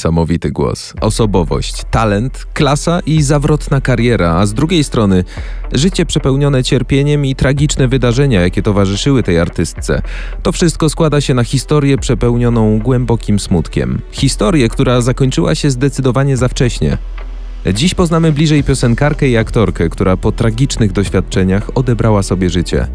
Niesamowity głos, osobowość, talent, klasa i zawrotna kariera, a z drugiej strony życie przepełnione cierpieniem i tragiczne wydarzenia, jakie towarzyszyły tej artystce. To wszystko składa się na historię przepełnioną głębokim smutkiem. Historię, która zakończyła się zdecydowanie za wcześnie. Dziś poznamy bliżej piosenkarkę i aktorkę, która po tragicznych doświadczeniach odebrała sobie życie.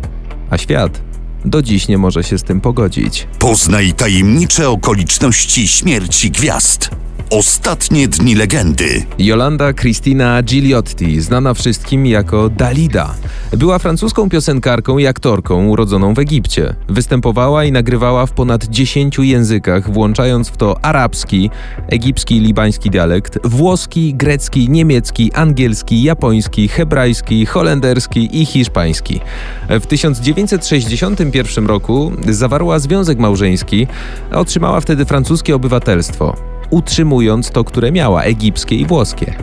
A świat do dziś nie może się z tym pogodzić. Poznaj tajemnicze okoliczności śmierci gwiazd. Ostatnie dni legendy. Yolanda Cristina Gigliotti, znana wszystkim jako Dalida, była francuską piosenkarką i aktorką urodzoną w Egipcie. Występowała i nagrywała w ponad 10 językach, włączając w to arabski, egipski libański dialekt, włoski, grecki, niemiecki, angielski, japoński, hebrajski, holenderski i hiszpański. W 1961 roku zawarła związek małżeński, a otrzymała wtedy francuskie obywatelstwo utrzymując to, które miała, egipskie i włoskie.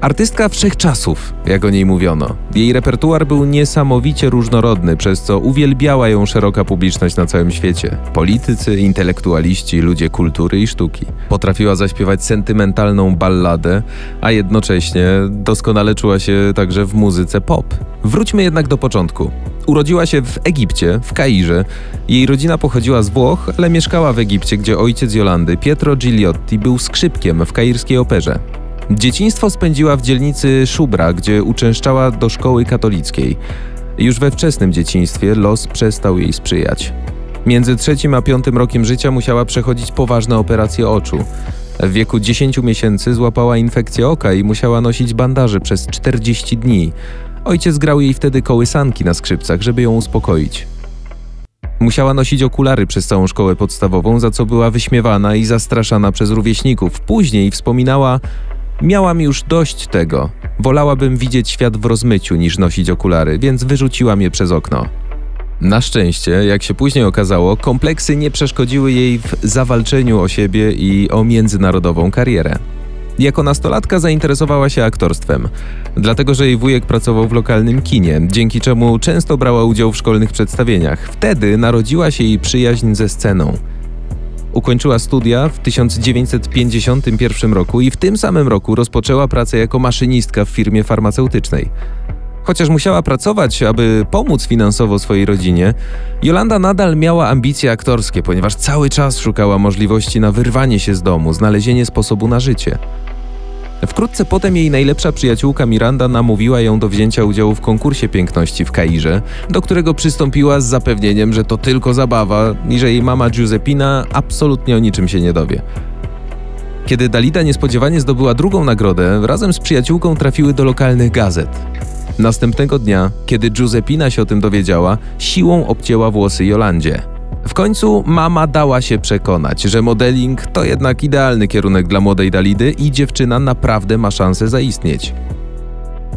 Artystka wszechczasów, jak o niej mówiono. Jej repertuar był niesamowicie różnorodny, przez co uwielbiała ją szeroka publiczność na całym świecie. Politycy, intelektualiści, ludzie kultury i sztuki. Potrafiła zaśpiewać sentymentalną balladę, a jednocześnie doskonale czuła się także w muzyce pop. Wróćmy jednak do początku. Urodziła się w Egipcie, w Kairze. Jej rodzina pochodziła z Włoch, ale mieszkała w Egipcie, gdzie ojciec Jolandy, Pietro Gigliotti, był skrzypkiem w kairskiej operze. Dzieciństwo spędziła w dzielnicy Szubra, gdzie uczęszczała do szkoły katolickiej. Już we wczesnym dzieciństwie los przestał jej sprzyjać. Między trzecim a piątym rokiem życia musiała przechodzić poważne operacje oczu. W wieku 10 miesięcy złapała infekcję oka i musiała nosić bandaże przez 40 dni. Ojciec grał jej wtedy kołysanki na skrzypcach, żeby ją uspokoić. Musiała nosić okulary przez całą szkołę podstawową, za co była wyśmiewana i zastraszana przez rówieśników. Później wspominała: Miałam już dość tego. Wolałabym widzieć świat w rozmyciu niż nosić okulary, więc wyrzuciłam je przez okno. Na szczęście, jak się później okazało, kompleksy nie przeszkodziły jej w zawalczeniu o siebie i o międzynarodową karierę. Jako nastolatka zainteresowała się aktorstwem, dlatego że jej wujek pracował w lokalnym kinie, dzięki czemu często brała udział w szkolnych przedstawieniach. Wtedy narodziła się jej przyjaźń ze sceną. Ukończyła studia w 1951 roku i w tym samym roku rozpoczęła pracę jako maszynistka w firmie farmaceutycznej. Chociaż musiała pracować, aby pomóc finansowo swojej rodzinie, Jolanda nadal miała ambicje aktorskie, ponieważ cały czas szukała możliwości na wyrwanie się z domu, znalezienie sposobu na życie. Wkrótce potem jej najlepsza przyjaciółka Miranda namówiła ją do wzięcia udziału w konkursie piękności w Kairze, do którego przystąpiła z zapewnieniem, że to tylko zabawa i że jej mama Giuseppina absolutnie o niczym się nie dowie. Kiedy Dalida niespodziewanie zdobyła drugą nagrodę, razem z przyjaciółką trafiły do lokalnych gazet. Następnego dnia, kiedy Giuseppina się o tym dowiedziała, siłą obcięła włosy Jolandzie. W końcu mama dała się przekonać, że modeling to jednak idealny kierunek dla młodej Dalidy i dziewczyna naprawdę ma szansę zaistnieć.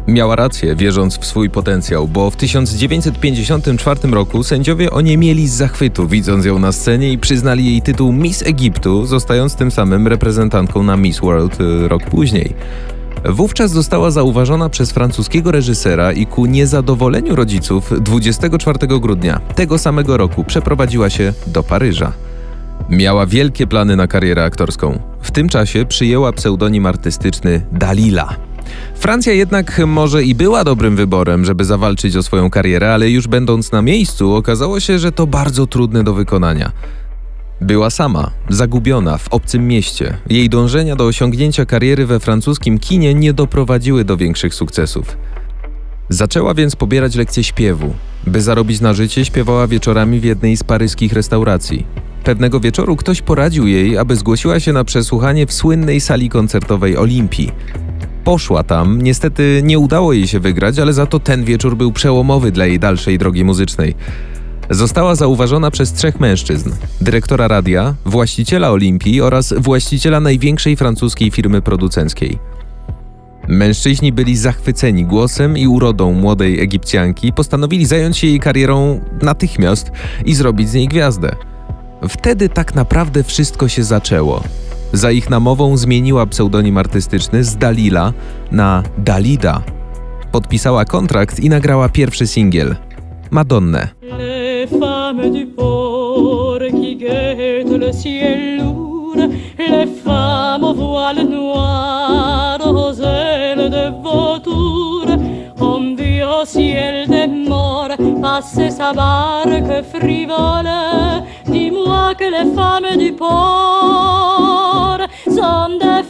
Miała rację, wierząc w swój potencjał, bo w 1954 roku sędziowie oniemieli z zachwytu, widząc ją na scenie i przyznali jej tytuł Miss Egiptu, zostając tym samym reprezentantką na Miss World y, rok później. Wówczas została zauważona przez francuskiego reżysera i ku niezadowoleniu rodziców 24 grudnia tego samego roku przeprowadziła się do Paryża. Miała wielkie plany na karierę aktorską. W tym czasie przyjęła pseudonim artystyczny Dalila. Francja jednak może i była dobrym wyborem, żeby zawalczyć o swoją karierę, ale już będąc na miejscu okazało się, że to bardzo trudne do wykonania. Była sama, zagubiona w obcym mieście. Jej dążenia do osiągnięcia kariery we francuskim kinie nie doprowadziły do większych sukcesów. Zaczęła więc pobierać lekcje śpiewu. By zarobić na życie, śpiewała wieczorami w jednej z paryskich restauracji. Pewnego wieczoru ktoś poradził jej, aby zgłosiła się na przesłuchanie w słynnej sali koncertowej Olimpii. Poszła tam, niestety nie udało jej się wygrać, ale za to ten wieczór był przełomowy dla jej dalszej drogi muzycznej. Została zauważona przez trzech mężczyzn: dyrektora radia, właściciela Olimpii oraz właściciela największej francuskiej firmy producenckiej. Mężczyźni byli zachwyceni głosem i urodą młodej Egipcjanki postanowili zająć się jej karierą natychmiast i zrobić z niej gwiazdę. Wtedy tak naprawdę wszystko się zaczęło. Za ich namową zmieniła pseudonim artystyczny z Dalila na Dalida. Podpisała kontrakt i nagrała pierwszy singiel Madonnę. Ciel lourd les femmes au voile noir, aux ailes de vautour, on vit au ciel des morts passer sa barque frivole. Dis-moi que les femmes du port sont des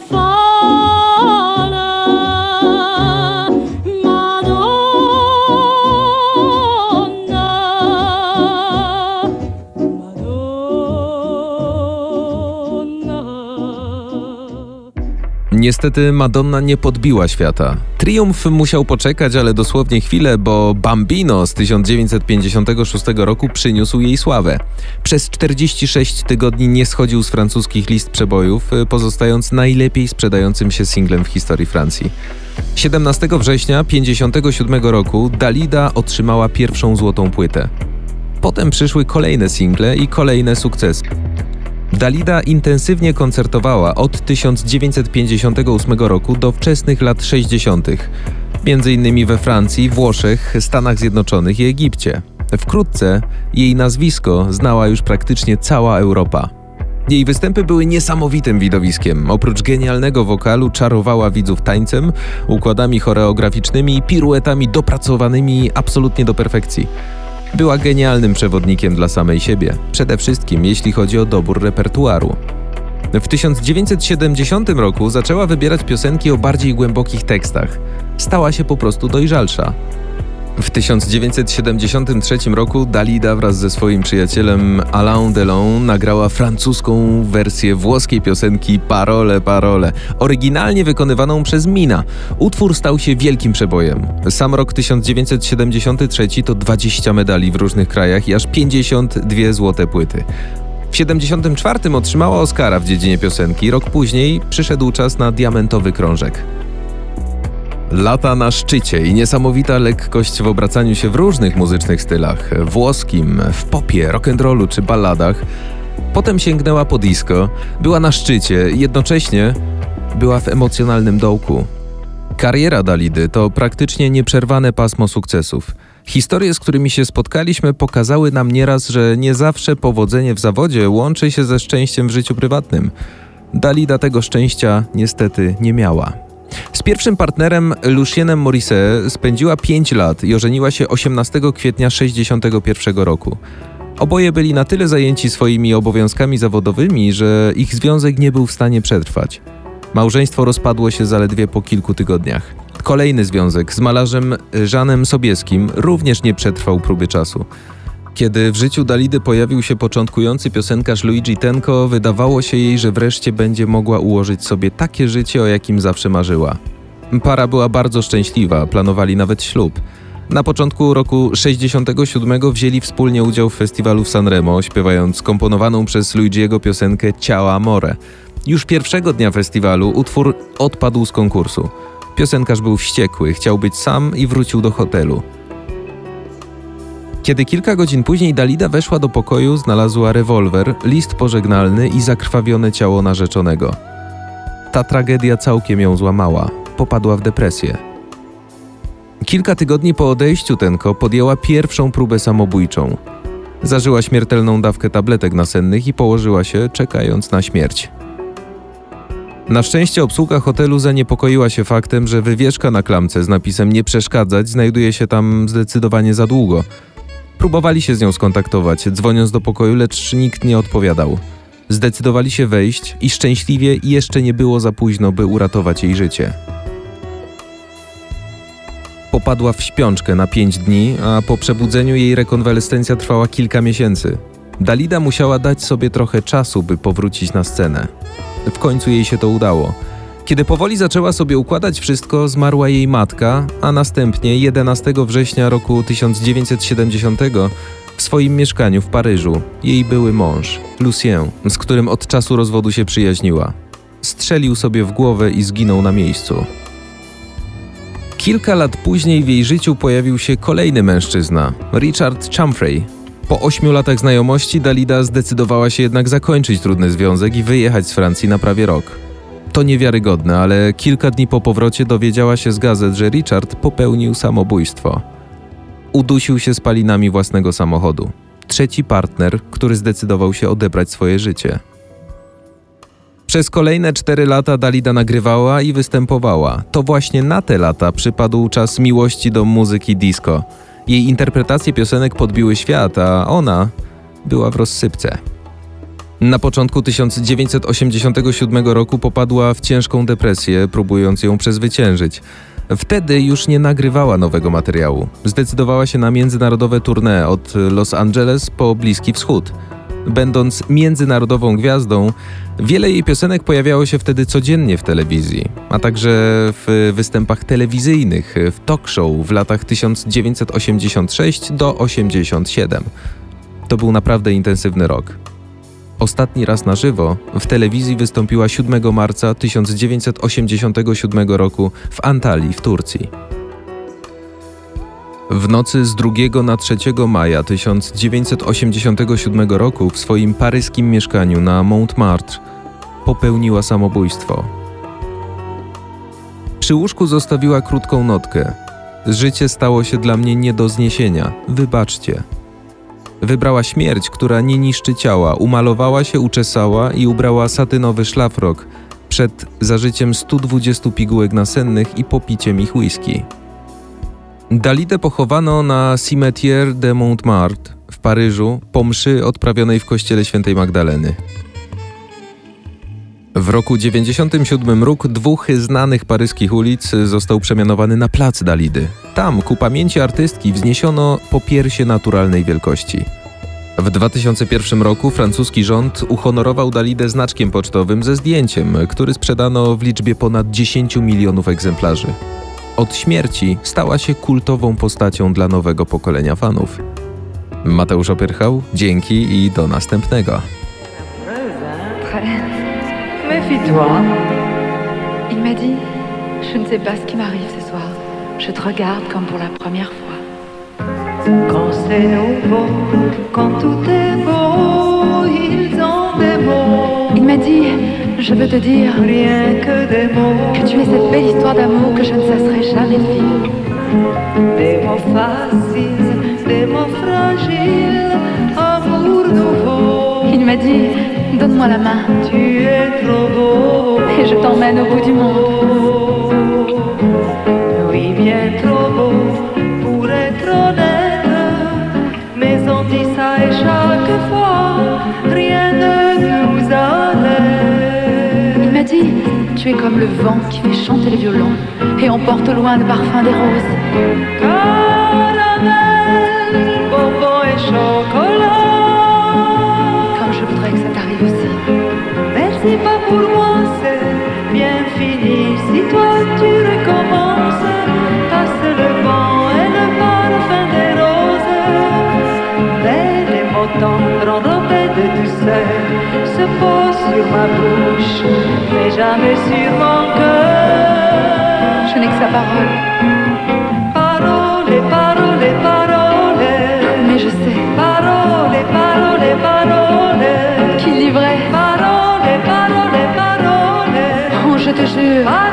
Niestety Madonna nie podbiła świata. Triumf musiał poczekać, ale dosłownie chwilę, bo Bambino z 1956 roku przyniósł jej sławę. Przez 46 tygodni nie schodził z francuskich list przebojów, pozostając najlepiej sprzedającym się singlem w historii Francji. 17 września 1957 roku Dalida otrzymała pierwszą złotą płytę. Potem przyszły kolejne single i kolejne sukcesy. Dalida intensywnie koncertowała od 1958 roku do wczesnych lat 60., między innymi we Francji, Włoszech, Stanach Zjednoczonych i Egipcie. Wkrótce jej nazwisko znała już praktycznie cała Europa. Jej występy były niesamowitym widowiskiem. Oprócz genialnego wokalu czarowała widzów tańcem, układami choreograficznymi i piruetami dopracowanymi absolutnie do perfekcji. Była genialnym przewodnikiem dla samej siebie, przede wszystkim jeśli chodzi o dobór repertuaru. W 1970 roku zaczęła wybierać piosenki o bardziej głębokich tekstach. Stała się po prostu dojrzalsza. W 1973 roku Dalida wraz ze swoim przyjacielem Alain Delon nagrała francuską wersję włoskiej piosenki Parole Parole, oryginalnie wykonywaną przez Mina. Utwór stał się wielkim przebojem. Sam rok 1973 to 20 medali w różnych krajach i aż 52 złote płyty. W 1974 otrzymała Oscara w dziedzinie piosenki, rok później przyszedł czas na diamentowy krążek. Lata na szczycie i niesamowita lekkość w obracaniu się w różnych muzycznych stylach włoskim, w popie, rock'n'rollu czy balladach. Potem sięgnęła po disco, była na szczycie, jednocześnie była w emocjonalnym dołku. Kariera Dalidy to praktycznie nieprzerwane pasmo sukcesów. Historie, z którymi się spotkaliśmy, pokazały nam nieraz, że nie zawsze powodzenie w zawodzie łączy się ze szczęściem w życiu prywatnym. Dalida tego szczęścia niestety nie miała. Z pierwszym partnerem Lucienem Morisset spędziła 5 lat i ożeniła się 18 kwietnia 1961 roku. Oboje byli na tyle zajęci swoimi obowiązkami zawodowymi, że ich związek nie był w stanie przetrwać. Małżeństwo rozpadło się zaledwie po kilku tygodniach. Kolejny związek z malarzem Żanem Sobieskim również nie przetrwał próby czasu. Kiedy w życiu Dalidy pojawił się początkujący piosenkarz Luigi Tenko, wydawało się jej, że wreszcie będzie mogła ułożyć sobie takie życie, o jakim zawsze marzyła. Para była bardzo szczęśliwa, planowali nawet ślub. Na początku roku 67 wzięli wspólnie udział w festiwalu w Sanremo, śpiewając skomponowaną przez Luigiego piosenkę Ciała Amore. Już pierwszego dnia festiwalu utwór odpadł z konkursu. Piosenkarz był wściekły, chciał być sam i wrócił do hotelu. Kiedy kilka godzin później Dalida weszła do pokoju, znalazła rewolwer, list pożegnalny i zakrwawione ciało narzeczonego. Ta tragedia całkiem ją złamała. Popadła w depresję. Kilka tygodni po odejściu Tenko podjęła pierwszą próbę samobójczą. Zażyła śmiertelną dawkę tabletek nasennych i położyła się, czekając na śmierć. Na szczęście obsługa hotelu zaniepokoiła się faktem, że wywieszka na klamce z napisem nie przeszkadzać znajduje się tam zdecydowanie za długo – Próbowali się z nią skontaktować, dzwoniąc do pokoju, lecz nikt nie odpowiadał. Zdecydowali się wejść i szczęśliwie jeszcze nie było za późno, by uratować jej życie. Popadła w śpiączkę na pięć dni, a po przebudzeniu jej rekonwalescencja trwała kilka miesięcy. Dalida musiała dać sobie trochę czasu, by powrócić na scenę. W końcu jej się to udało. Kiedy powoli zaczęła sobie układać wszystko, zmarła jej matka, a następnie 11 września roku 1970 w swoim mieszkaniu w Paryżu jej były mąż, Lucien, z którym od czasu rozwodu się przyjaźniła. Strzelił sobie w głowę i zginął na miejscu. Kilka lat później w jej życiu pojawił się kolejny mężczyzna, Richard Chamfrey. Po ośmiu latach znajomości Dalida zdecydowała się jednak zakończyć trudny związek i wyjechać z Francji na prawie rok. To niewiarygodne, ale kilka dni po powrocie dowiedziała się z gazet, że Richard popełnił samobójstwo. Udusił się spalinami własnego samochodu. Trzeci partner, który zdecydował się odebrać swoje życie. Przez kolejne cztery lata Dalida nagrywała i występowała. To właśnie na te lata przypadł czas miłości do muzyki disco. Jej interpretacje piosenek podbiły świat, a ona była w rozsypce. Na początku 1987 roku popadła w ciężką depresję, próbując ją przezwyciężyć. Wtedy już nie nagrywała nowego materiału. Zdecydowała się na międzynarodowe tournée od Los Angeles po Bliski Wschód. Będąc międzynarodową gwiazdą, wiele jej piosenek pojawiało się wtedy codziennie w telewizji, a także w występach telewizyjnych, w talk show w latach 1986 do 87. To był naprawdę intensywny rok. Ostatni raz na żywo w telewizji wystąpiła 7 marca 1987 roku w Antalii w Turcji. W nocy z 2 na 3 maja 1987 roku w swoim paryskim mieszkaniu na Montmartre popełniła samobójstwo. Przy łóżku zostawiła krótką notkę. Życie stało się dla mnie nie do zniesienia. Wybaczcie. Wybrała śmierć, która nie niszczy ciała, umalowała się, uczesała i ubrała satynowy szlafrok przed zażyciem 120 pigułek nasennych i popiciem ich whisky. Dalidę pochowano na Cimetière de Montmartre w Paryżu po mszy odprawionej w kościele świętej Magdaleny. W roku 97 róg dwóch znanych paryskich ulic został przemianowany na plac Dalidy. Tam ku pamięci artystki wzniesiono popiersie naturalnej wielkości. W 2001 roku francuski rząd uhonorował Dalidę znaczkiem pocztowym ze zdjęciem, który sprzedano w liczbie ponad 10 milionów egzemplarzy. Od śmierci stała się kultową postacią dla nowego pokolenia fanów. Mateusz Opyrchał, dzięki i do następnego. Méfie-toi. Il m'a dit Je ne sais pas ce qui m'arrive ce soir. Je te regarde comme pour la première fois. Quand c'est nouveau, quand tout est beau, ils ont des mots, Il m'a dit Je veux te dire rien que des mots, que tu es cette belle histoire d'amour que je ne cesserai jamais de vivre. des mots faciles, des mots fragiles, amour nouveau. Il m'a dit Donne-moi la main Tu es trop beau, et je t'emmène au bout du monde. oui bien trop beau pour être honnête, mais on dit ça et chaque fois rien ne nous arrête. Il m'a dit Tu es comme le vent qui fait chanter les violons et emporte au loin le parfum des roses. Sur ma bouche, mais jamais sur mon cœur. Je n'ai que sa parole, Parole, parole, parole. mais je sais Parole, parole, parole. qu'il livrait. Parole, parole, parole. Oh, je te jure. Parole,